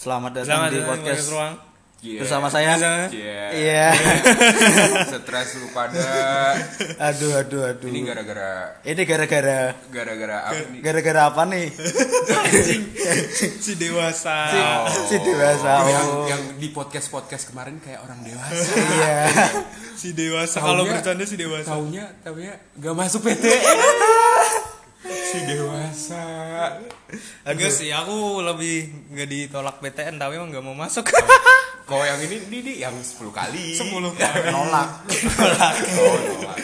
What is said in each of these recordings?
Selamat datang Selamat di datang podcast podcast ruang. Yeah. bersama saya. Bersama- Yeah. Iya. Stres lu pada. aduh, aduh, aduh. Ini gara-gara Ini gara-gara gara-gara apa nih? gara-gara apa nih? Si dewasa. si, si dewasa. Yang, Oh. yang di podcast podcast kemarin kayak orang dewasa. Iya. Si dewasa. Kalau bercanda si dewasa. Taunya, taunya gak masuk PT. si dewasa. Enggak sih, aku lebih nggak ditolak PTN tapi emang nggak mau masuk. Kalau yang ini, ini yang 10 kali. 10 Nolak. Oh, nolak.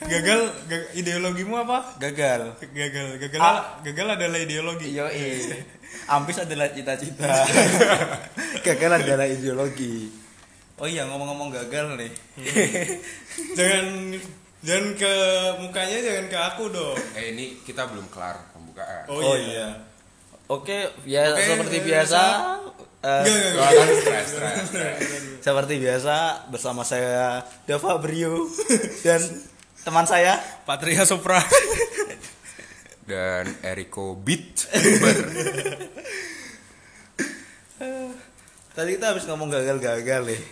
Gagal, ga- ideologimu apa? Gagal. Gagal, gagal, Ah. gagal adalah ideologi. Yo, Ambis adalah cita-cita. gagal adalah ideologi. Oh iya ngomong-ngomong gagal nih. Jangan, jangan ke mukanya, jangan ke aku dong. Eh ini kita belum kelar pembukaan. Oh, iya. Oke, ya Oke, seperti eh, biasa. eh, Enggak, enggak, Oh, enggak. stres, stres, stres. seperti biasa bersama saya Dava Brio dan teman saya Patria Sopra. Dan Eriko Beat. Tadi kita habis ngomong gagal-gagal nih.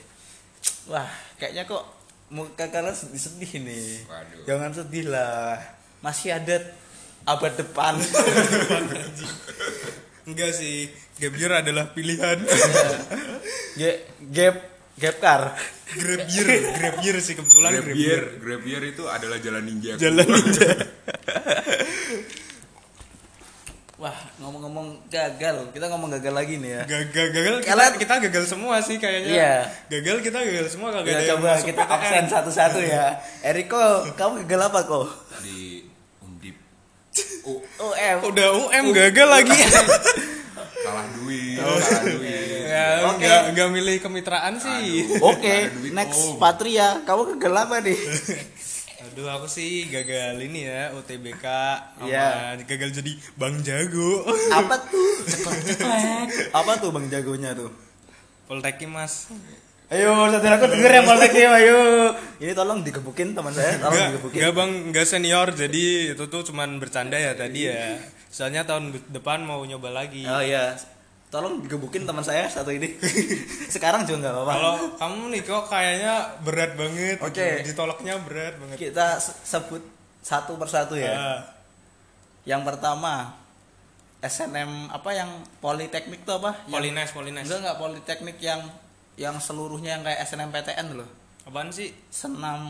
Wah, kayaknya kok muka kalian sedih-sedih nih. Waduh. Jangan sedih lah. Masih ada abad depan. Enggak sih, gap year adalah pilihan. Ge- gap gap car. grab year, grab year sih kebetulan Grab grab Year, year. Grab Year itu adalah jalan ninja. Jalan ninja. Wah, ngomong-ngomong gagal. Kita ngomong gagal lagi nih ya. Gagal, gagal kita, Kalian- kita gagal semua sih kayaknya. Iya. Gagal kita gagal semua kagak Ya, ada coba kita PTN. absen satu-satu ya. Eriko, kamu gagal apa kok? Di Undip. Oh, UM. Udah UM gagal lagi. kalah duit, kalah duit. ya, Oke. enggak enggak milih kemitraan sih. Oke, duit, next Om. Patria, kamu gagal apa nih? Aduh, aku sih gagal ini ya UTBK sama Iya. gagal jadi Bang Jago. apa tuh? Ceklek-ceklek. Apa tuh Bang Jagonya tuh? Poltekim Mas. Ayo, saudara aku denger yang Poltekim, ayo. Ini tolong digebukin teman saya, tolong Enggak, digebukin. enggak Bang, enggak senior jadi itu tuh cuman bercanda ya tadi ya. Soalnya tahun depan mau nyoba lagi. Oh iya. Tolong digebukin teman saya satu ini. Sekarang juga nggak apa-apa. Kalau kamu nih kok kayaknya berat banget. Oke. Ditolaknya berat banget. Kita se- sebut satu persatu ya. Ah, Yang pertama SNM apa yang Politeknik tuh apa? Yang- Polines, Polines. Enggak enggak Politeknik yang yang seluruhnya yang kayak SNMPTN loh. Apaan sih? Senam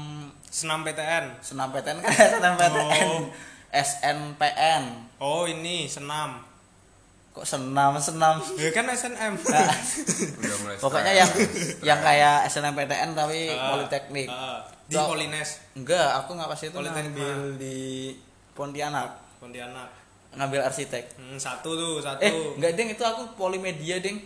Senam PTN. senam PTN kan SNMPTN. Oh. SNPN. Oh, ini senam. Kok senam senam? Ya kan SNM. Nah, Udah mulai pokoknya yang yang kayak SNMPTN tapi Ah, Politeknik. ah, di Polines, Enggak, aku nggak pas itu Politeknik ngambil mana? di Pontianak, Pontianak. ngambil arsitek. Hmm, satu tuh, satu. Eh, enggak ding itu aku polimedia ding.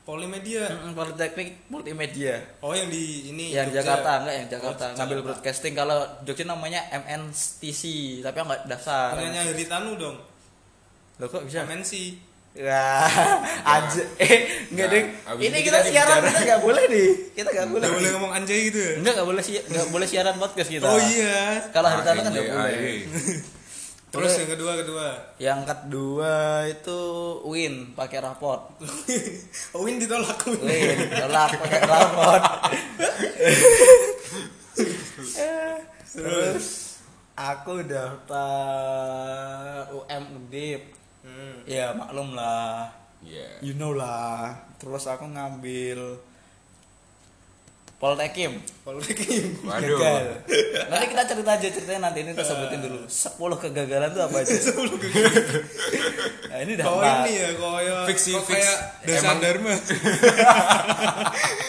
Polimedia. Mm, Politeknik multimedia. Oh, yang di ini yang Jogja. Jakarta enggak yang Jakarta Oh, ngambil Jakarta. broadcasting kalau Jogja namanya MNTC tapi aku nggak daftar Punyanya Haritanu dong. lo kok bisa MNC. Wah, aja eh enggak Nah, ding abis ini kita kita siaran kita nggak boleh nih kita nggak boleh. Enggak boleh ngomong anjay gitu ya? enggak nggak boleh si nggak boleh siaran podcast kita. Oh iya. kalau hari Tanu kan nggak AEJ. boleh Terus yang kedua kedua. yang kedua itu Win pakai raport Win ditolak Win. Win tolak pakai raport terus? Aku daftar UM Undip Hmm. ya maklum lah Iya. you know lah terus aku ngambil Poltekim Poltekim. Waduh. gagal nanti kita cerita aja ceritanya nanti ini kita sebutin dulu 10 kegagalan itu apa aja 10 nah ini Kau daftar ini ya kayak Fix kok fix. kayak Emang- dharma.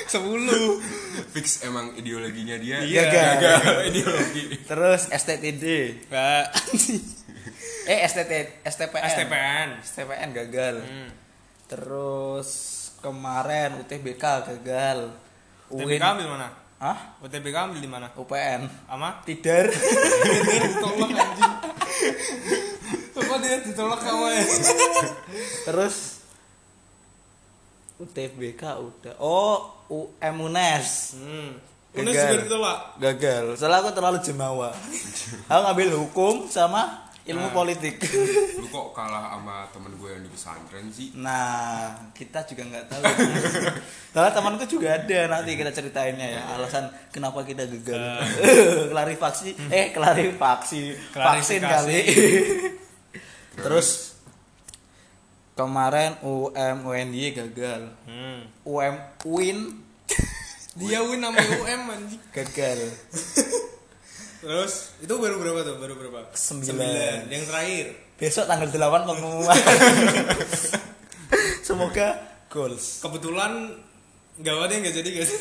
Sepuluh. Fix emang ideologinya dia. Iya. Gagal. Gagal ideologi. terus STTD Enggak. Eh STT STPN STPN. STPN gagal Hmm. terus kemarin UTBK gagal UTBK ambil mana? Hah? UTBK ambil di mana? UPN Ama? Tidur ditolak anjing. Kok dia ditolak sama ya? Terus UTBK udah. Oh, UM UNES. Hmm. Gagal. Unes juga ditolak. Gagal. Soalnya aku terlalu jemawa. aku ngambil hukum sama ilmu politik. Lu kok kalah sama temen gue yang di pesantren sih? nah kita juga nggak tahu. Soalnya temanku juga ada nanti kita ceritainnya ya alasan kenapa kita gagal. Klarifikasi eh klarifikasi vaksin kali. Terus kemarin UM UNY gagal. Hmm. UM UIN Dia win sama UM anjing. gagal Terus itu baru berapa tuh? Baru berapa? Sembilan. Yang terakhir. besok tanggal 8 pengumuman semoga goals Kebetulan gawat yang nggak jadi guys.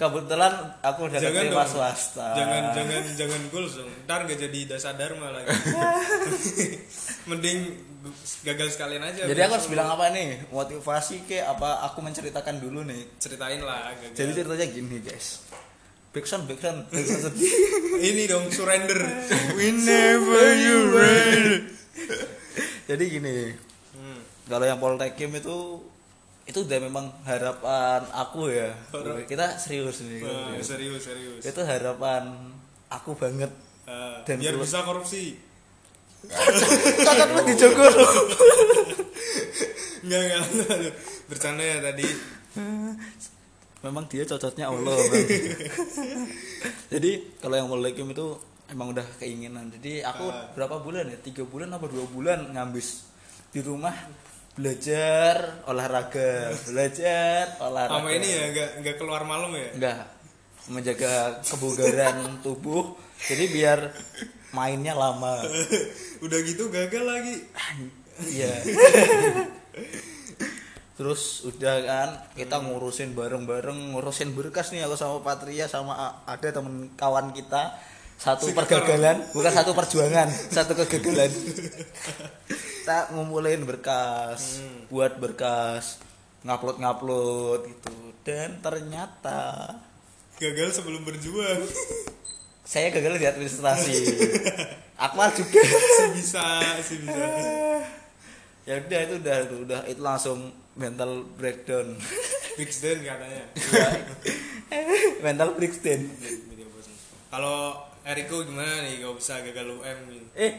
kebetulan aku udah jangan terima dong. swasta Jangan jangan jangan goals dong. Ntar nggak jadi dasar dharma lagi. Mending gagal sekalian aja. jadi aku harus bilang apa nih motivasi ke apa aku menceritakan dulu nih ceritain lah gagal. jadi ceritanya gini guys backsound backsound backsound sedih ini dong surrender. whenever you ready jadi gini Hmm. kalau yang poltekim itu itu udah memang harapan aku ya Harap- kita serius nih Wah, serius serius. itu harapan aku banget Ah, Dan biar bisa korupsi. kakak lu dijogor Enggak enggak. enggak. Bercanda ya tadi. Memang dia cocoknya Allah jadi kalau yang poltekim itu emang udah keinginan. Jadi aku Ah. berapa bulan ya? Tiga bulan apa dua bulan ngambis. Di rumah belajar olahraga belajar olahraga. Sama ini ya enggak enggak keluar malam ya. enggak menjaga kebugaran tubuh. Jadi biar mainnya lama. Udah gitu gagal lagi. iya terus udah kan kita ngurusin bareng-bareng ngurusin berkas nih aku sama Patria sama ada temen kawan kita. Satu Si pergagalan bukan satu perjuangan satu kegagalan. Kita ngumpulin berkas buat berkas ngupload ngupload gitu. Dan ternyata Gagal sebelum berjuang. saya gagal di administrasi. Akmal juga. Bisa sih bisa. ya udah itu udah itu udah itu langsung mental breakdown. Stand katanya. mental breakdown Kalau Eriko gimana nih? Gak bisa gagal UM gitu. eh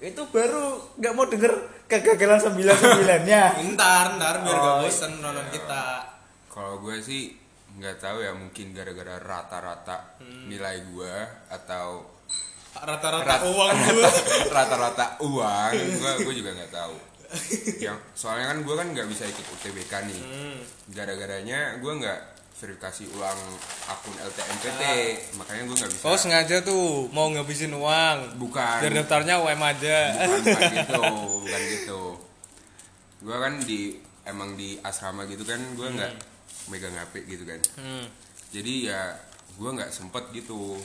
itu baru nggak mau denger kegagalan sembilan sembilannya Ntar, ntar biar gak Oh, bosen nonton kita. Kalau gue sih nggak tahu ya mungkin gara-gara rata-rata nilai gue atau Rata-rata Rat- uang rata-rata uang gue gue juga nggak tahu yang soalnya kan gue kan nggak bisa ikut UTBK nih. Hmm. gara-garanya gue nggak verifikasi ulang akun LTMPT makanya gue nggak bisa. Oh sengaja tuh mau ngabisin uang. bukan. Biar daftarnya UM aja. bukan, bukan gitu bukan gitu. Gue kan di emang di asrama gitu kan gue nggak megang HP gitu kan. Hmm. jadi ya gue nggak sempet gitu.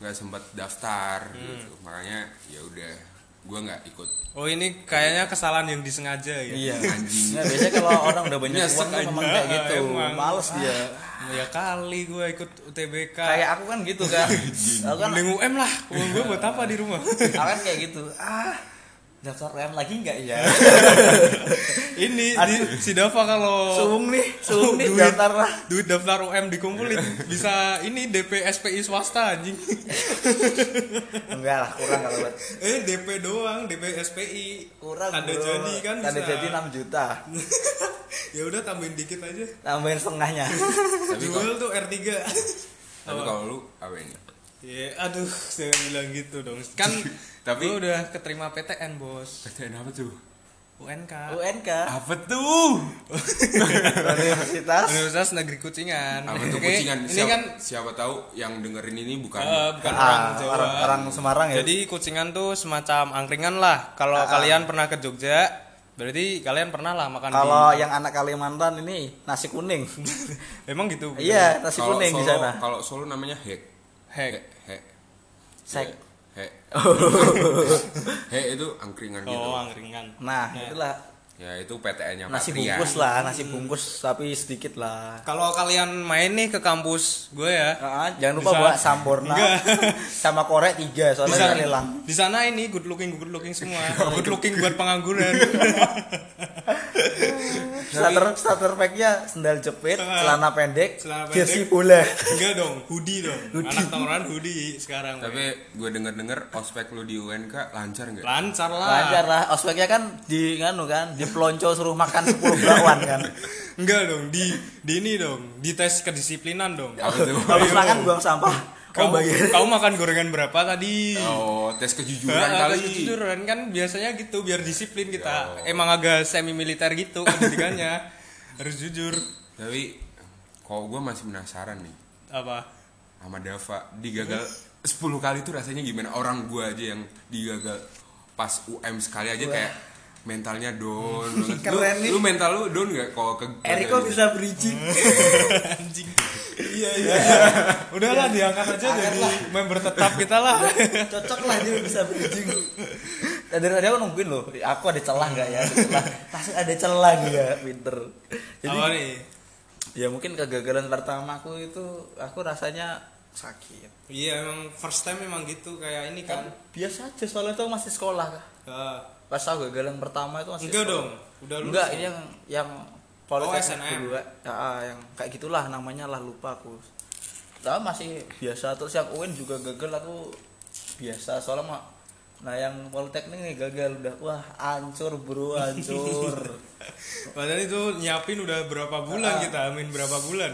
Nggak sempet daftar gitu. Makanya ya udah gue nggak ikut Oh ini kayaknya kesalahan yang disengaja ya. iya Anjing. nah, biasanya kalau orang udah banyak uang tuh memang kayak gitu Emang. males dia Ya kali gue ikut UTBK. kayak aku kan gitu kan aku kan Mending UM lah. Uang gue buat apa di rumah? aku kan kayak gitu ah daftar rem lagi nggak ya ini di, si Dava kalau suung nih suung nih duit. daftar lah duit daftar UM dikumpulin bisa ini DP SPI swasta anjing. enggak lah kurang kalau buat eh DP doang, DP SPI. kurang Tanda bro. jadi kan tanda bisa. jadi 6 juta ya udah tambahin dikit aja. tambahin setengahnya Jual tuh R3. tapi kalau lu apa ini Ya, aduh, jangan bilang gitu dong. Kan Tapi- gue udah keterima PTN, Bos. PTN apa tuh UNK. UNK apa tuh Universitas Universitas Negeri Kucingan. apa tuh Oke, kucingan Ini siapa, kan siapa tahu yang dengerin ini bukan eh, bukan orang ah, Jawa. orang, orang Semarang ya Jadi Kucingan tuh semacam angkringan lah. Kalau Ah. kalian pernah ke Jogja, berarti kalian pernah lah makan kalau yang anak Kalimantan ini nasi kuning Emang gitu. iya nasi kuning di sana kalau Solo namanya hek Hek. Sek. hek hek itu angkringan gitu. Oh, angkringan. nah. itulah ya itu PTN-nya nasi Patria. bungkus lah nasi bungkus tapi sedikit lah Kalau kalian main nih ke kampus gue ya, Ah, jangan lupa Bisa. bawa samborna Enggak. sama korek tiga soalnya Bisa. kan hilang Di sana ini good looking good looking semua. good looking buat pengangguran. starter starter packnya sendal jepit Ah. celana pendek Celana jersey pendek. bola Enggak dong, hoodie dong. Hoodie. Anak tongkrongan hoodie sekarang. Tapi gue denger-denger ospek lu di UNK lancar nggak? lancar lah. lancar lah ospeknya kan di nganu kan di pelonco suruh makan 10 bakwan kan Enggak dong, di di ini dong, di tes kedisiplinan dong. Tuh? habis Ayo. makan buang sampah kau Kamu, bayar kamu makan gorengan berapa tadi? Oh, tes kejujuran Ah, kali. tes kejujuran kan biasanya gitu biar disiplin kita. Emang agak semi militer gitu pendidikannya. Harus jujur. Tapi kok gue masih penasaran nih Apa? sama Dava digagal 10 kali tuh rasanya gimana? Orang gue aja yang digagal pas UM sekali aja kayak mentalnya down banget. Keren lu, nih. lu mental lu down gak kalau ke Eriko bisa bridging Anjing. iya iya. Udahlah diangkat aja jadi member tetap kita lah. cocok lah dia bisa bridging Nah, dari tadi aku nungguin loh aku ada celah nggak ya ada celah ada celah juga pinter jadi Apa nih? ya mungkin kegagalan pertama aku itu aku rasanya sakit Iya emang first time emang gitu kayak ini kan. biasa aja soalnya itu masih sekolah kah Pas aku gagalan pertama itu masih enggak sekolah. dong, udah lulus. enggak ini yang yang politeknik SNM. kedua ya, ah, yang kayak gitulah namanya lah lupa aku Tapi masih biasa terus yang UIN juga gagal aku biasa soalnya mah nah yang politeknik nih gagal udah wah hancur bro hancur Padahal itu nyiapin udah berapa bulan Ah. kita, amin berapa bulan.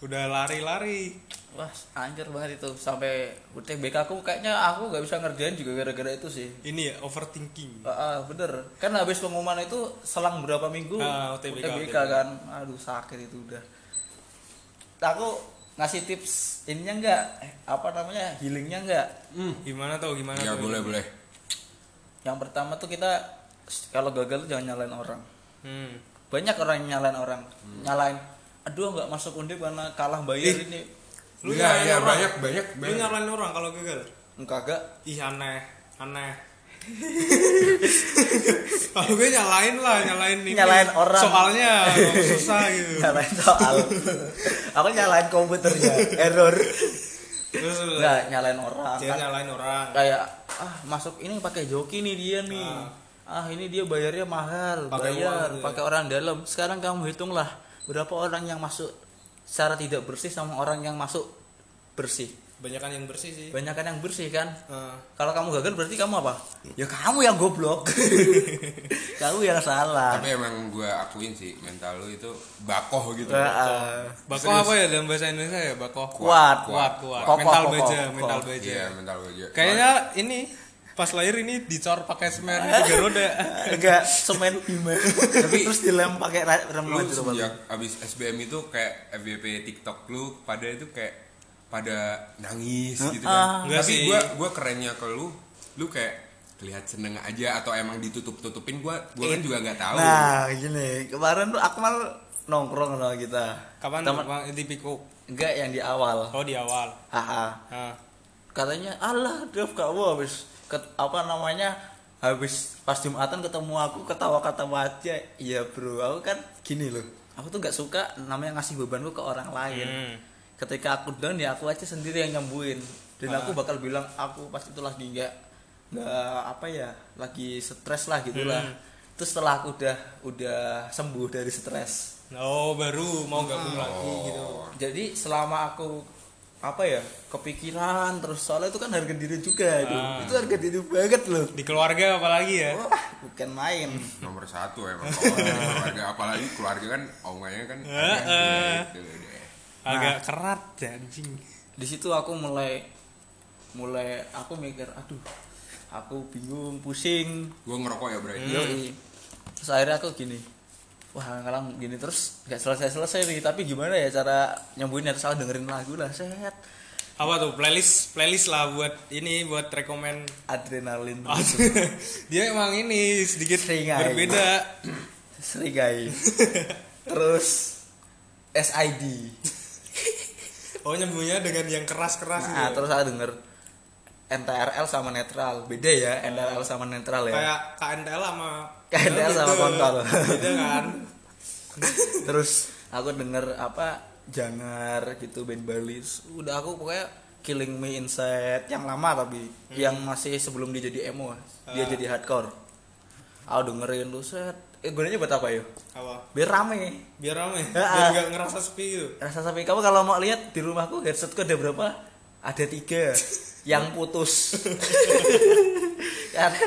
Udah lari-lari. Wah hancur banget itu. Sampai UTBK aku kayaknya aku nggak bisa ngerjain juga gara-gara itu sih. Ini ya overthinking. Ah, ah, bener. Kan habis pengumuman itu selang berapa minggu? Ah, UTBK, UTBK, kan. Aduh sakit itu udah. Aku ngasih tips ininya enggak eh, apa namanya? Healingnya enggak Gimana tuh? Gimana Ya tuh? boleh boleh. yang pertama tuh kita kalau gagal jangan nyalain orang. Hmm. banyak orang yang nyalain orang. Nyalain aduh nggak masuk undip karena kalah bayar ini Lu Iya, nyalain iya, orang. banyak, banyak, Lu banyak. nyalain orang kalau gagal. enggak gak Ih aneh, aneh. kalau gue nyalain lah, nyalain ini. Nyalain orang. Soalnya susah gitu. nyalain soal aku nyalain komputernya error Terus enggak nyalain orang Dia kan nyalain orang. kayak ah masuk ini pakai joki nih dia nih ah ini dia bayarnya mahal Pakai bayar uang, ya. pakai orang dalam sekarang kamu hitunglah berapa orang yang masuk secara tidak bersih sama orang yang masuk bersih Banyakan yang bersih sih. banyak kan yang bersih kan Ah. kalau kamu gagal berarti kamu apa ya kamu yang goblok kamu yang salah Tapi emang gue akuin sih mental lu itu bakoh gitu. Ah, ah. Bakoh apa ya dalam bahasa Indonesia ya? Bakoh. Kuat. Kuat, kuat. Kokoh, mental kokoh, baja, kokoh. mental baja. Iya mental gue aja. Kayaknya ini pas lahir ini dicor pakai semen tiga roda. enggak semen bima tapi terus dilem pakai rem lu sejak abis SBM itu kayak FBP TikTok lu pada itu kayak pada nangis gitu Ah. kan. Enggak Tapi sih. gua gua kerennya ke lu, lu kayak kelihatan seneng aja atau emang ditutup-tutupin gua gua kan juga nggak tahu. nah gini kemarin tuh Akmal nongkrong sama kita Kapan Bang, di pick up? enggak yang di awal Oh di awal. Haha. Ah. katanya Allah Dev kamu habis ket- apa namanya habis pas jumatan ketemu aku ketawa ketawa aja. Iya bro aku kan gini loh. Aku tuh nggak suka namanya ngasih bebanku ke orang lain. Hmm. ketika aku down ya aku aja sendiri yang nyembuhin. Dan aku bakal bilang aku pas itu lagi nggak nggak apa ya lagi stres lah gitulah terus setelah aku udah udah sembuh dari stres. Oh baru mau gabung lagi gitu. jadi selama aku apa ya kepikiran terus soalnya itu kan harga diri juga itu Ah. itu harga diri banget loh Di keluarga apalagi ya? wah bukan main Nomor satu emang kalau keluarga apalagi keluarga kan omongannya kan agak Heeh. gitu deh. Agak kerat ya anjing. di situ aku mulai mulai aku mikir aduh aku bingung pusing Gua ngerokok ya bro. Yoi. terus akhirnya aku gini wah ngalang gini terus nggak selesai selesai nih tapi gimana ya cara nyembuhin harus salah dengerin lagu lah sehat Apa tuh playlist playlist lah buat ini buat rekomen adrenalin Oh, dia emang ini sedikit Seringai. berbeda. Serigai terus SID Oh nyembuhnya dengan yang keras-keras gitu. nah ya? terus aku denger NTRL sama netral beda ya NTRL sama netral ya Kayak KNTL sama KNTL sama Gitu. kontol. Beda kan? terus aku denger apa jangar gitu band Bali. Udah aku pokoknya Killing Me Inside yang lama tapi yang masih sebelum dia jadi emo dia Ah. jadi hardcore. Aku dengerin lu set. Eh, gunanya buat apa yo? Apa? Biar rame. Biar rame? Ya, biar nggak ngerasa sepi gitu? Rasa sampai kamu kalau mau lihat di rumahku headsetku ada berapa? Ada tiga. Yang putus. Karena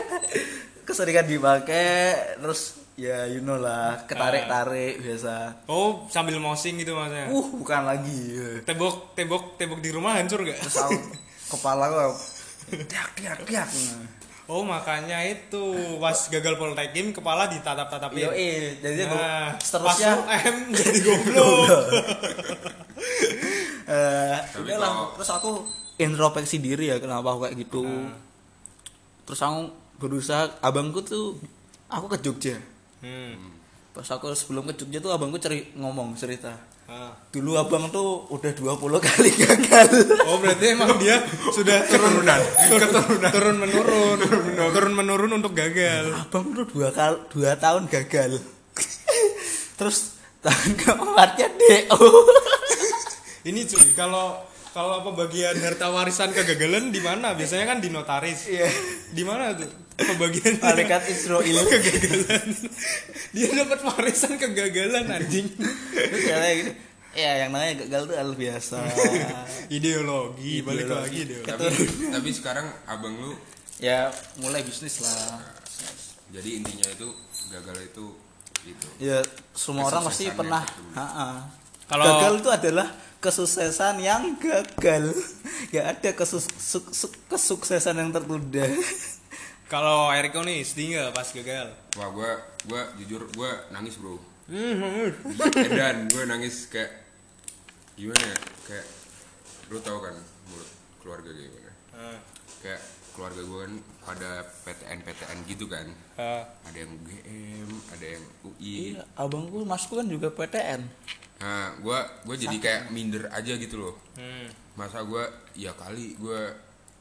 keseringan dipakai terus ya you know lah ketarik tarik biasa. Oh sambil mosing gitu maksudnya? Uh bukan lagi. Tembok tembok tembok di rumah hancur gak terus aku kepala aku tiak tiak tiak oh makanya itu. Pas gagal poltekim kepala ditatap tatapin yo eh jadi nah, seterusnya UM jadi goblok. Eh udah lah terus aku introspeksi diri ya kenapa aku kayak gitu. Terus aku berusaha abangku tuh aku ke Jogja hmm. pas aku sebelum ke Jogja tuh abangku ceri ngomong cerita ah. dulu abang tuh udah 20 kali gagal Oh berarti emang dia sudah turun Keturunan. turun turun menurun turun menurun untuk gagal. abang tuh dua kali dua tahun gagal terus tahun keempatnya DO Ini cuy kalau kalau pembagian harta warisan kegagalan di mana? Biasanya kan di notaris. Iya. Di mana tuh pembagian malaikat Israel. Kegagalan? Dia dapat warisan kegagalan anjing. gini ya yang namanya gagal tuh hal biasa. Ideologi, balik Ideologi. lagi ideologi. tapi tapi sekarang abang lu ya mulai bisnis lah. Jadi intinya itu gagal itu itu. Ya semua orang pasti pernah. Kalau- gagal itu adalah kesuksesan yang gagal. Gak ada kesus- kesuksesan yang tertunda Kalau Eriko nih sedih nggak pas gagal? wah gue gue jujur gue nangis bro. Hmm, dan gue nangis kayak gimana ya? Kayak lu tau kan mulut keluarga kayak gimana? Ah, kayak keluarga gue kan pada PTN PTN gitu kan? Ah. ada yang UGM ada yang UI iya abangku masku kan juga PTN nah gue gue jadi kayak minder aja gitu loh. Hmm. masa gue ya kali gue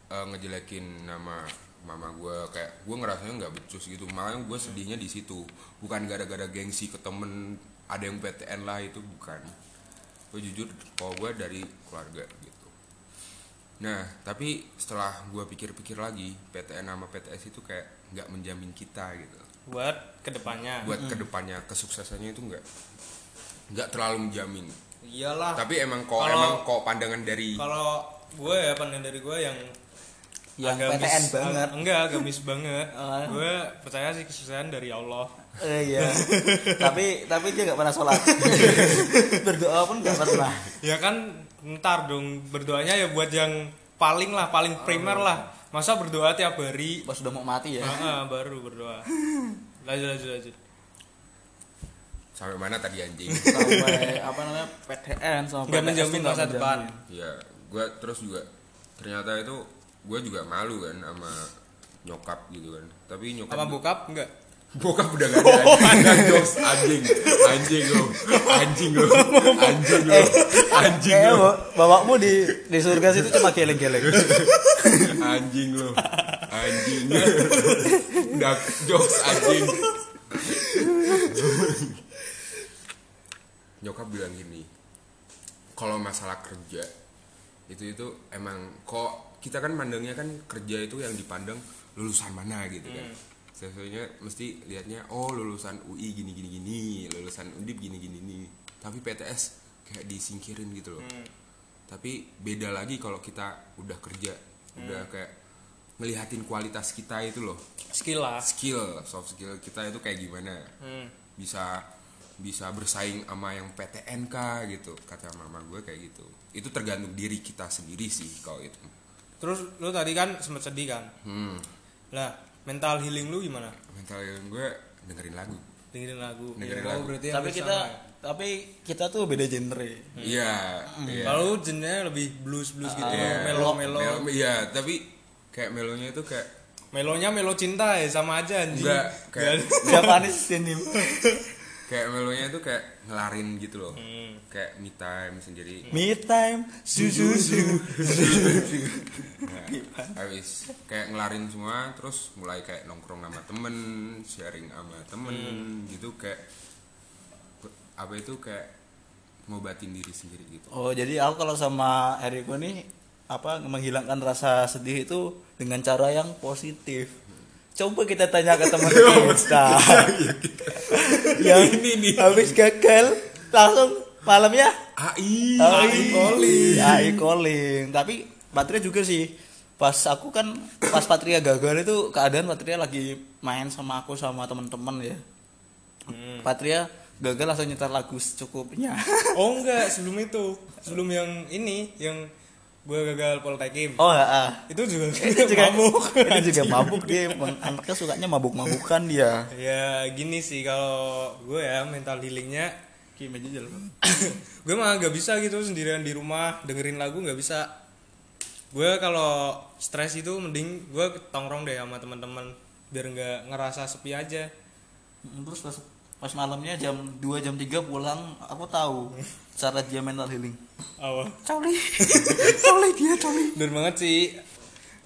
eh, ngejelekin nama mama gue kayak gue ngerasanya nggak becus gitu. Makanya gue sedihnya di situ. Bukan gara-gara gengsi ke temen ada yang PTN lah itu bukan. Gue jujur kalau gue dari keluarga gitu. Nah tapi setelah gue pikir-pikir lagi PTN sama PTS itu kayak nggak menjamin kita gitu. Buat ke depannya. buat ke depannya kesuksesannya itu nggak nggak terlalu menjamin. Iyalah. tapi emang kok emang kok pandangan dari Kalau gue ya pandangan dari gue yang Yang agamis- PTN banget. ag- enggak agamis banget. Ah. gue percaya sih kesuksesan dari Allah. Eh, iya tapi tapi dia nggak pernah sholat berdoa pun nggak pernah Ya kan ntar dong berdoanya ya buat yang paling lah, paling primer lah. Masa berdoa tiap hari? pas udah mau mati ya Ah, ah, baru berdoa. Lanjut lanjut lanjut. sampai mana tadi anjing sampai apa namanya PTN sama Nggak menjamin masa depan. ya gue terus juga ternyata itu gue juga malu kan sama nyokap gitu kan. Tapi nyokap Sama bokap enggak? bokap udah gak ada anjing jokes. Anjing. Anjing lo anjing lo anjing lo anjing Kayaknya lo ba- bapakmu di di surga situ cuma geleng-geleng. Anjing lo anjing. Udah jokes anjing. Nyokap bilang gini kalau masalah kerja itu itu emang kok kita kan mandangnya kan kerja itu yang dipandang lulusan mana gitu kan. Sesuatunya mesti lihatnya oh lulusan UI gini gini gini lulusan undip gini gini gini. Tapi PTS kayak disingkirin gitu loh. Tapi beda lagi kalau kita udah kerja udah kayak ngelihatin kualitas kita itu loh. Skill lah. skill soft skill kita itu kayak gimana? Hmm. bisa bisa bersaing sama yang PTNK gitu? Kata mama gue kayak gitu. Itu tergantung diri kita sendiri sih kalau itu Terus lu tadi kan sempat sedih kan? hmm. Lah, mental healing lu gimana? mental gue dengerin lagu Dengerin lagu. Dengerin Oh, lagu. berarti tapi kita sama ya? tapi kita tuh beda genre iya iya Kalau genrenya lebih blues blues gitu, Iya. melo melo. Melo- iya tapi kayak melonya itu kayak Melonya melo cinta ya sama aja anjing. enggak kayak Japanese denim kayak melonya itu kayak ngelarin gitu loh. Hmm. kayak me time sendiri. Me time susu susu Nah, habis kayak ngelarin semua terus mulai kayak nongkrong sama temen sharing sama temen gitu kayak apa itu kayak ngobatin diri sendiri gitu. Oh jadi aku kalau sama Eriko nih apa menghilangkan rasa sedih itu dengan cara yang positif Coba kita tanya ke teman kita. yang Ini nih. habis gagal langsung malamnya AI. AI calling. AI calling. Tapi Patria juga sih. Pas aku kan pas Patria gagal itu keadaan Patria lagi main sama aku sama teman-teman ya. Patria gagal langsung nyetar lagu secukupnya. Oh enggak, sebelum itu. Sebelum yang ini yang gue gagal poltekim. Oh, heeh. Itu juga Itu juga mabuk. Itu juga mabuk dia. Emang Anaknya sukanya mabuk-mabukan dia. Ya gini sih kalau gue ya mental healingnya Kim aja jalan. gue mah gak bisa gitu sendirian di rumah dengerin lagu nggak bisa gue kalau stres itu mending gue tongkrong deh sama teman-teman biar nggak ngerasa sepi aja Terus pas pas malamnya jam 2 jam 3 pulang aku tahu cara dia mental healing. apa Coli. Coli dia coli. bener banget sih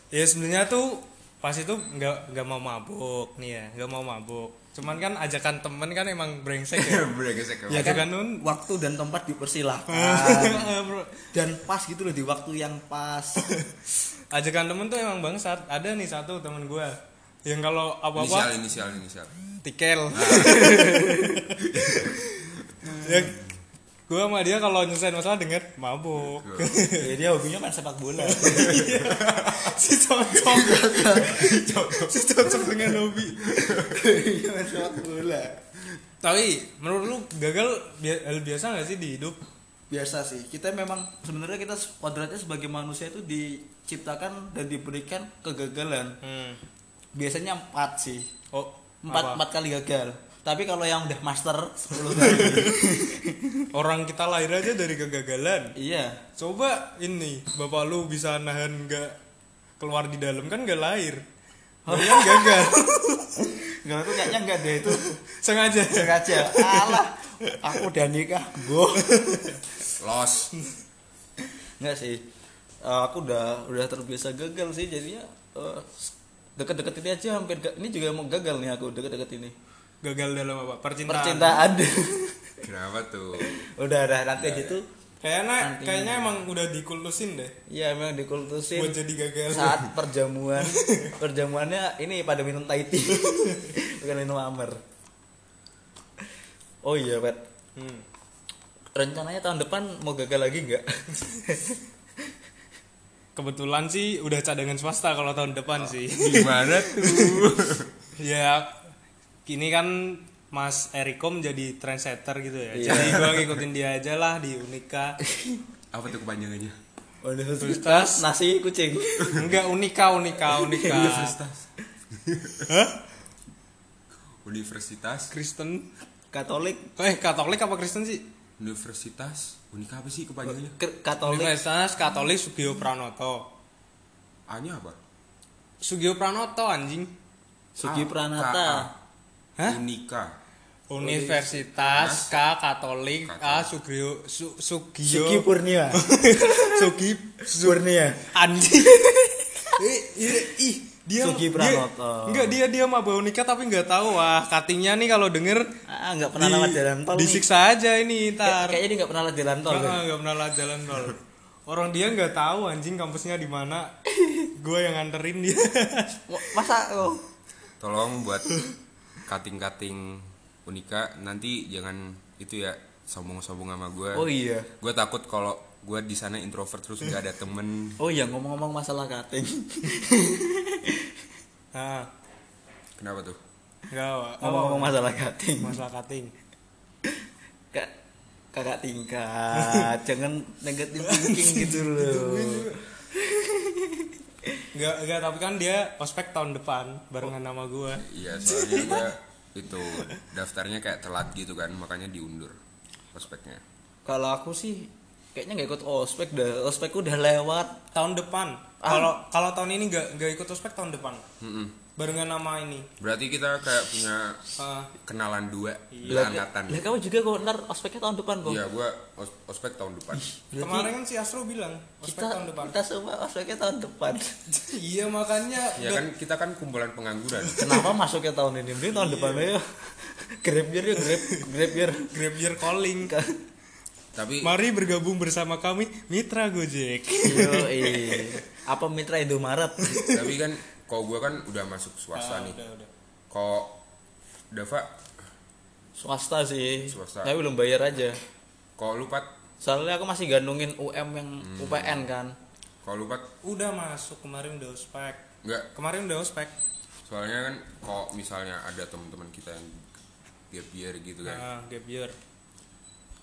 ya sebenarnya tuh pas itu nggak nggak mau mabuk nih ya nggak mau mabuk cuman kan ajakan temen kan emang brengsek ya Brengsek. ya kan nun Waktu dan tempat dipersilahkan. Bro, dan pas gitu loh di waktu yang pas. ajakan temen tuh emang bangsat ada nih satu temen gue yang kalau apa Inisial, apa inisial, inisial. tikel ya gue sama dia kalau nyelesain masalah denger mabuk ya, dia hobinya main sepak bola. si cocok si cocok dengan hobi main sepak bola. tapi menurut lu gagal bi- hal biasa gak sih di hidup Biasa sih. Kita memang sebenarnya kita kodratnya sebagai manusia itu diciptakan dan diberikan kegagalan. hmm. Biasanya empat sih. oh Empat, empat kali gagal. Tapi kalau yang udah master 10 kali. orang kita lahir aja dari kegagalan iya. coba ini bapak lu bisa nahan gak keluar di dalam kan gak lahir Kalian gagal Enggak itu kayaknya enggak deh itu sengaja sengaja. Alah, aku udah nikah, Bo. Los. Enggak sih. Aku udah udah terbiasa gagal sih jadinya eh, deket-deket ini aja hampir ga- ini juga mau gagal nih aku deket-deket ini. gagal dalam apa percintaan, Percintaan. Kenapa tuh? udah udah nanti aja tuh. kayaknya Nanti. kayaknya emang udah dikultusin deh Iya memang dikultusin buat jadi gagal saat perjamuan. Perjamuannya ini pada minum Thai tea. Bukan minum Amer. Oh iya, Pet. Hmm. Rencananya tahun depan mau gagal lagi nggak? Kebetulan sih udah cadangan swasta kalau tahun depan sih. Gimana tuh? ya kini kan Mas Erikom jadi trendsetter gitu ya. Iya. jadi gua ngikutin dia aja lah di Unika Apa tuh kepanjangannya? Universitas nasi kucing. enggak Unika Unika Unika Universitas. Kristen. Katolik, eh Katolik apa Kristen sih Universitas Unika apa sih kepanjangannya? Katolik, Universitas Katolik Sugio Pranoto A-nya apa? Sugio Pranoto anjing Sugi A, Pranata. Hah? Unika Universitas K Katolik A Sugio Su, Sugi Sugio Purnia. Sugi Purnia. anjing ih, ih, ih, dia Sugi dia- Pranoto. enggak dia dia mah bau nikah tapi nggak tahu wah cuttingnya nih kalau denger Ah, nggak pernah di- lewat jalan tol nih. disiksa aja ini Kayak- ntar Kayaknya dia nggak pernah lewat jalan tol. Nggak, kan? nggak pernah lewat jalan tol orang dia nggak tahu anjing kampusnya di mana gue yang nganterin dia Masa oh. Tolong buat cutting-cutting Unika nanti jangan itu ya sombong-sombong sama gue. Oh iya. Gue takut kalau gue di sana introvert terus gak ada temen. Oh iya ngomong-ngomong masalah cutting. nah Kenapa tuh? nggak Wak. ngomong-ngomong masalah cutting. masalah cutting Kak kakak tingkat jangan negatif thinking gitu loh nggak nggak tapi kan dia ospek tahun depan barengan nama gue Iya soalnya gue itu daftarnya kayak telat gitu kan makanya diundur prospeknya. kalau aku sih kayaknya nggak ikut ospek dah. Ospek udah lewat tahun depan. Ah. kalau kalau tahun ini nggak nggak ikut ospek tahun depan. Mm-mm. barengan nama ini. Berarti kita kayak punya Ah, kenalan dua lah angkatan. lah, kamu juga kok ntar ospeknya tahun depan kok. Iya gue os- ospek tahun depan. Berarti kemarin kan si Astro bilang ospek kita tahun depan. kita semua ospeknya tahun depan. Iya makanya. Ya kan kita kan kumpulan pengangguran. kenapa masuknya tahun ini? Mending tahun depan aja. Grab year ya grab grab year Grab Year Calling Tapi mari bergabung bersama kami Mitra Gojek. Yo, apa mitra Indomaret? Tapi kan kok gue kan udah masuk swasta Ah, nih. udah udah. Kok Dava? Swasta sih. Swasta. tapi belum bayar aja. Kok lu pat? Soalnya aku masih gandungin UM yang UPN kan. Kok lu pat? Udah masuk kemarin udah ospek. Nggak. Kemarin udah ospek. Soalnya kan kok misalnya ada teman-teman kita yang gap year gitu kan. Nah, gap year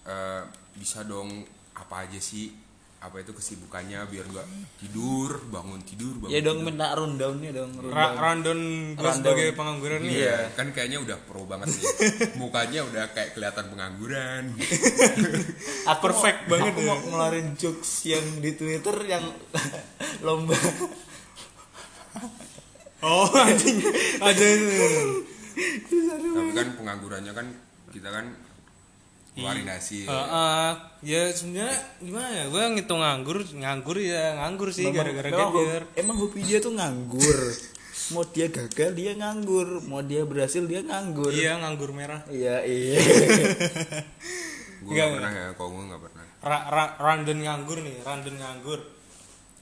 eh, bisa dong apa aja sih apa itu kesibukannya biar nggak tidur bangun tidur bangun ya dong tidur. minta rundownnya dong Ra rundown. rundown gue Rundown. sebagai pengangguran nih Iya, kan kayaknya udah pro banget nih. Mukanya udah kayak kelihatan pengangguran. aku Perfect mau, banget aku ya. mau ngeluarin jokes yang di Twitter yang lomba oh anjing aja itu Tapi kan penganggurannya kan kita kan ngeluarin hasil. Eh, eh, ya sebenarnya gimana ya? Gue ngitung nganggur nganggur ya nganggur sih gara-gara hobi- emang hobi dia tuh nganggur. Mau dia gagal dia nganggur. Mau dia berhasil dia nganggur. Iya nganggur merah. Iya iya. Gue Enggak, gak pernah ya, kalau gue gak pernah. ra, ra, random nganggur nih random nganggur.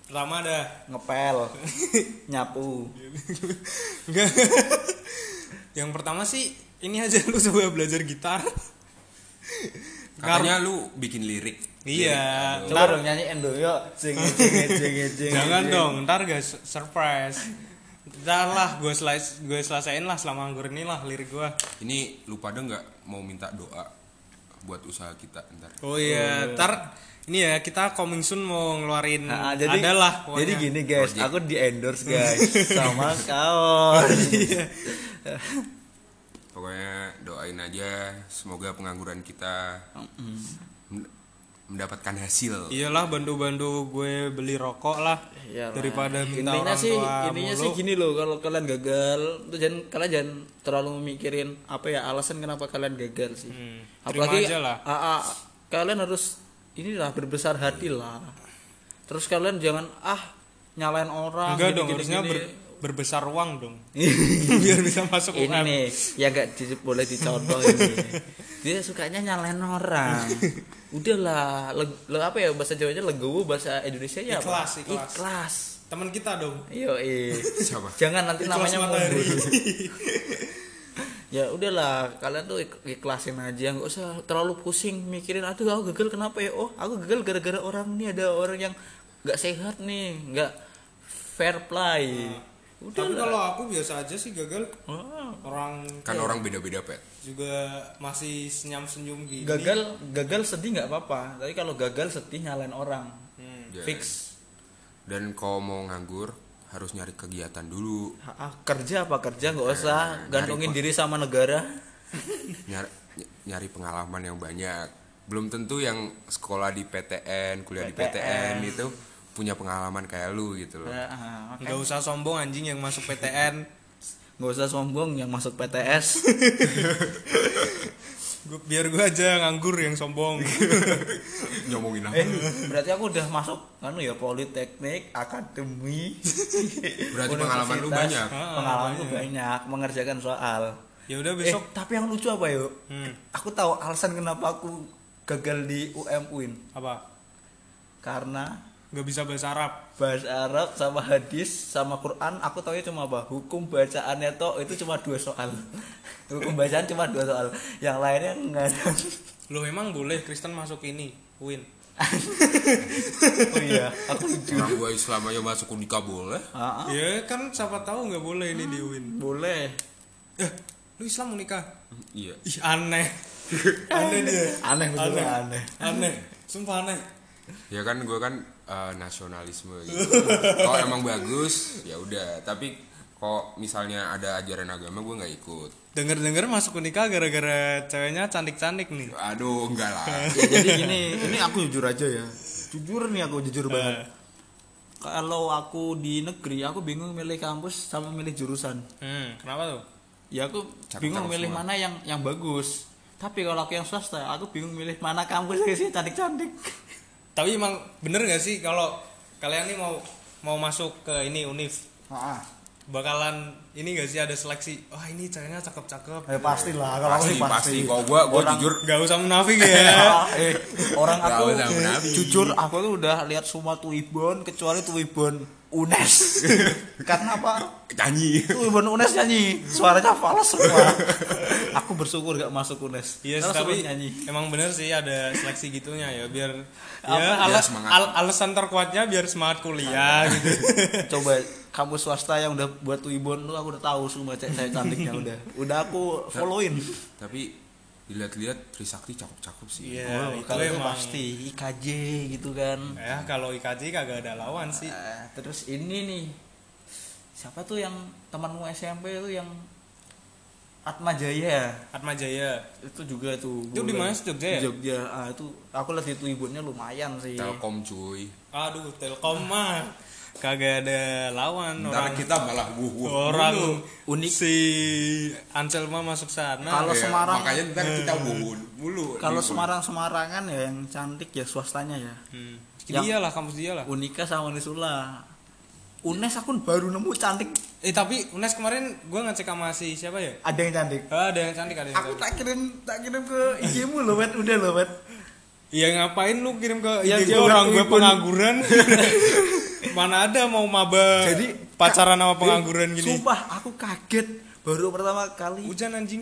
Pertama ada ngepel nyapu. Yang pertama sih ini aja lu coba belajar gitar Katanya lu bikin lirik. Iya. Lirik, dong nyanyiin dong yuk. Jangan dong ntar guys surprise. Ntar lah gue slice gue selesaiin lah selama nganggur ini lah lirik gue Ini lu pada nggak mau minta doa buat usaha kita? Ntar. oh iya ntar ini ya kita coming soon mau ngeluarin Nah, jadi adalah jadi gini guys, aku di endorse guys. Sama kawan. Pokoknya doain aja semoga pengangguran kita men- mendapatkan hasil. iyalah bantu-bantu gue beli rokok lah Iyalah. daripada minta intinya orang sih tua intinya mulu. sih gini loh kalau kalian gagal tuh jangan kalian jangan terlalu mikirin apa ya alasan kenapa kalian gagal sih Hmm, apalagi aja lah. ah, ah, kalian harus inilah berbesar hati lah terus kalian jangan ah nyalain orang enggak gini, dong gini, harusnya gini. ber- berbesar uang dong biar bisa masuk ini UM. nih ya nggak di- boleh dicontoh ini dia sukanya nyalain orang udahlah leg, le- apa ya bahasa Jawanya legowo bahasa Indonesia ya apa? Ikhlas, ikhlas. ikhlas teman kita dong Yo, Siapa? jangan nanti Ikhlas namanya matahari. mundur. ya udahlah kalian tuh ik- ikhlasin aja nggak usah terlalu pusing mikirin aduh aku gagal kenapa ya oh aku gagal gara-gara orang nih ada orang yang nggak sehat nih nggak fair play udah tapi kalau aku biasa aja sih gagal. Ah, orang Kan orang beda-beda pet. juga masih senyum senyum gini. Gagal gagal sedih nggak apa-apa. Tapi kalau gagal sedih nyalain orang. Hmm. Fix. Dan kalau mau nganggur harus nyari kegiatan dulu. Ah, ah, kerja apa kerja nggak usah. nyari gantungin diri sama negara. Nyari, nyari pengalaman yang banyak. Belum tentu yang sekolah di PTN, kuliah di PTN itu punya pengalaman kayak lu gitu loh. Ah, ah, nggak usah sombong anjing yang masuk PTN nggak usah sombong yang masuk PTS Gua, biar gue aja nganggur yang sombong. Nyomongin apa? eh berarti aku udah masuk anu ya politeknik akademi. Berarti pengalaman lu banyak. pengalamanku banyak mengerjakan soal. Ya udah eh besok tapi yang lucu apa yuk? Hmm. aku tahu alasan kenapa aku gagal di UM UIN apa? Karena nggak bisa bahasa Arab. Bahasa Arab sama hadis sama Quran aku tahu cuma apa? Hukum bacaannya toh itu cuma dua soal. Hukum bacaan cuma dua soal. Yang lainnya enggak. Ada lo emang boleh Kristen masuk ini Win. Oh iya aku lucu. Orang gua Islam aja masuk unika boleh. Ah, ah, ya kan siapa tahu nggak boleh ini di Win. Boleh. Eh lu Islam mau nikah Iya. ih aneh. Aneh. Dia. Aneh betul aneh. Aneh. Sumpah aneh. Ya kan gua kan eh, nasionalisme gitu. Kalau emang bagus ya udah, tapi kok misalnya ada ajaran agama gua nggak ikut. denger denger masuk nikah gara-gara ceweknya cantik cantik nih. Aduh, enggak lah. ya jadi gini ini aku jujur aja ya. Jujur nih aku jujur banget. Kalau aku di negeri aku bingung milih kampus sama milih jurusan. Hmm kenapa tuh? Ya aku bingung milih semua. mana yang yang bagus. Tapi kalau aku yang swasta aku bingung milih mana kampus yang sih cantik cantik tapi emang bener gak sih kalau kalian nih mau mau masuk ke ini univ bakalan ini gak sih ada seleksi wah ini ceweknya cakep-cakep Eh pastilah kalau aku pasti sih pasti pasti. kalau gua gua Orang- jujur gak usah munafik ya eh, orang aku jujur aku tuh udah lihat semua tuibon kecuali tuibon UNES. Karena apa? nyanyi Tuibon UNES nyanyi, suaranya falas semua. aku bersyukur gak masuk UNES. Iya sih, tapi nyanyi. emang bener sih ada seleksi gitunya ya biar Apa? ya ala- semangat. al- alasan terkuatnya biar semangat kuliah gitu. Coba kampus swasta yang udah buat tuibon lu aku udah tahu semua cewek cantiknya udah. Udah aku followin. tapi dilihat-lihat Trisakti cakep-cakep sih Iya, Oh, itu kalau itu emang. pasti IKJ gitu kan. Ya kalau IKJ kagak ada lawan sih. Eh, terus ini nih siapa tuh yang temanmu SMP itu yang Atma Jaya Atma Jaya. itu juga tuh Itu di mana Jogja ya? Di Jogja ah itu aku lihat itu ibunya lumayan sih Telkom cuy Aduh, Telkom mah kagak ada lawan ntar orang kita malah wuh wuh orang mulu. Unik. si Anselma masuk sana. Kalau Iya, Semarang- makanya ntar kita wuh wuh mulu kalau Di- Semarang Semarangan ya yang cantik ya swastanya ya hmm. Yang- dia lah kampus dia lah. Unika sama Nisula Unes aku baru nemu cantik Eh tapi Unes kemarin gua ngecek sama si siapa ya? ada yang cantik Ah, ada yang cantik ada yang aku cantik. tak kirim tak kirim ke IG-mu loh wet udah loh wet Iya ngapain lu kirim ke Ya, IG dia gua orang udah gue pengangguran. Mana ada mau maba jadi pacaran sama Ka- pengangguran eh, gini. sumpah aku kaget baru pertama kali Hujan anjing.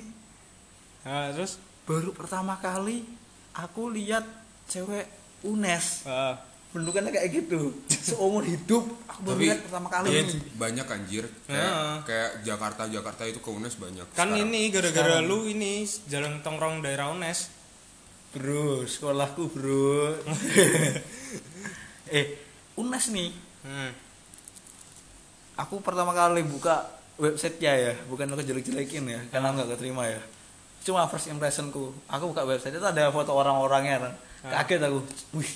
Nah, terus baru pertama kali aku lihat cewek UNES ah, bentukannya kayak gitu seumur hidup aku baru lihat pertama kali iya, ini banyak anjir kayak Ah. kayak Jakarta Jakarta itu ke UNES banyak kan sekarang. ini gara-gara lu ini jalan tongkrong daerah Unes. bro sekolahku bro eh UNES nih Hmm. aku pertama kali buka websitenya ya bukan aku jelek-jelekin ya karena nggak keterima ya cuma first impressionku aku buka website itu ada foto orang-orangnya kan Ah. kaget aku wih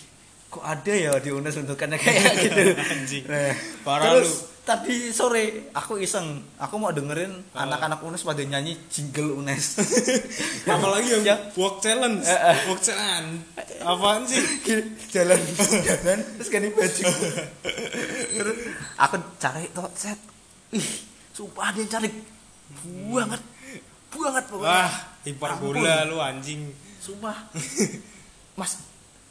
kok ada ya di UNES bentukannya kayak gitu Anjing. Nah, Parah terus tadi sore aku iseng aku mau dengerin Ah. anak-anak UNES pada nyanyi jingle UNES Apalagi yang Ya. walk challenge. Eh, eh. Walk challenge. Apaan sih? jalan jalan terus ganti baju terus aku cari tuh set ih sumpah dia cari banget banget pokoknya Wah, hiperbola Ampun. lu anjing. sumpah mas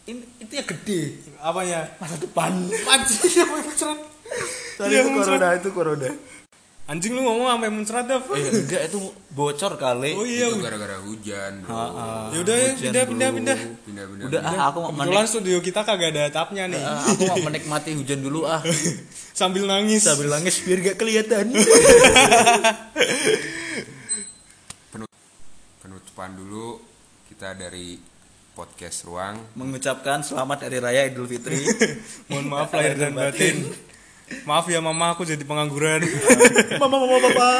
ini itu ya gede Apanya? masa depan Anjing apa yang? Sorry, Iya, itu corona itu corona Anjing lu ngomong sampai muncrat dah. eh enggak itu bocor kali Oh iya. itu gara-gara hujan bro. Ah, ah. Yaudah ya, pindah, bro. pindah, pindah. pindah-pindah udah ah, aku mau Kebetulan menik studio kita kagak ada atapnya nih. ah, aku mau menikmati hujan dulu ah Sambil nangis. sambil nangis biar gak kelihatan Penut- penutupan dulu kita dari podcast ruang mengucapkan selamat hari raya Idul Fitri Mohon maaf lahir dan batin. Maaf ya mama aku jadi pengangguran. mama mama papa